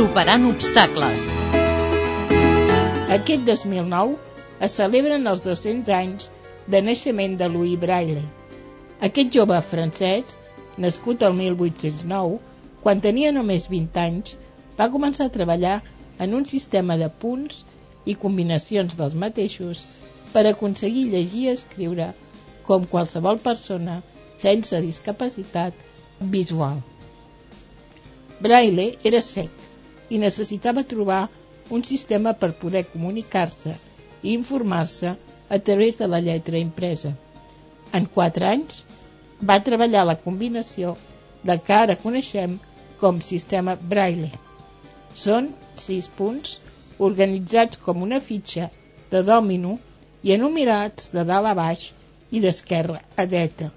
Superant obstacles. Aquest 2009 es celebren els 200 anys de naixement de Louis Braille. Aquest jove francès, nascut el 1809, quan tenia només 20 anys, va començar a treballar en un sistema de punts i combinacions dels mateixos per aconseguir llegir i escriure com qualsevol persona sense discapacitat visual. Braille era sec i necessitava trobar un sistema per poder comunicar-se i informar-se a través de la lletra impresa. En quatre anys va treballar la combinació del que ara coneixem com sistema Braille. Són sis punts organitzats com una fitxa de dòmino i enumerats de dalt a baix i d'esquerra a dreta.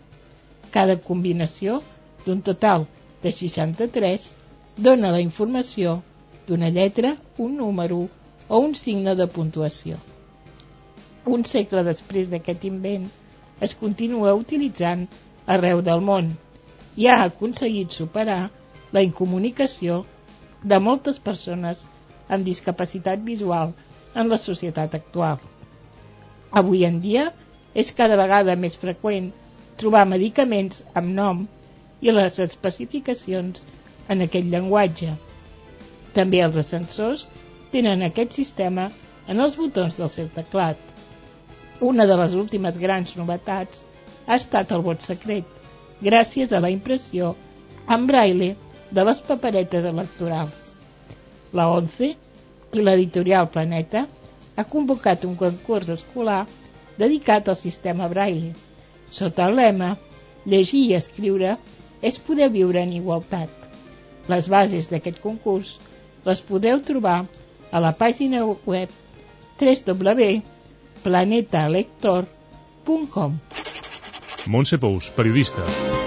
Cada combinació, d'un total de 63, dona la informació d'una lletra, un número o un signe de puntuació. Un segle després d'aquest invent, es continua utilitzant arreu del món i ha aconseguit superar la incomunicació de moltes persones amb discapacitat visual en la societat actual. Avui en dia és cada vegada més freqüent trobar medicaments amb nom i les especificacions en aquest llenguatge. També els ascensors tenen aquest sistema en els botons del seu teclat. Una de les últimes grans novetats ha estat el vot secret, gràcies a la impressió en braille de les paperetes electorals. La ONCE i l'editorial Planeta ha convocat un concurs escolar dedicat al sistema braille, sota el lema Llegir i escriure és poder viure en igualtat. Les bases d'aquest concurs les podeu trobar a la pàgina web www.planetalector.com Montse Pous, periodista.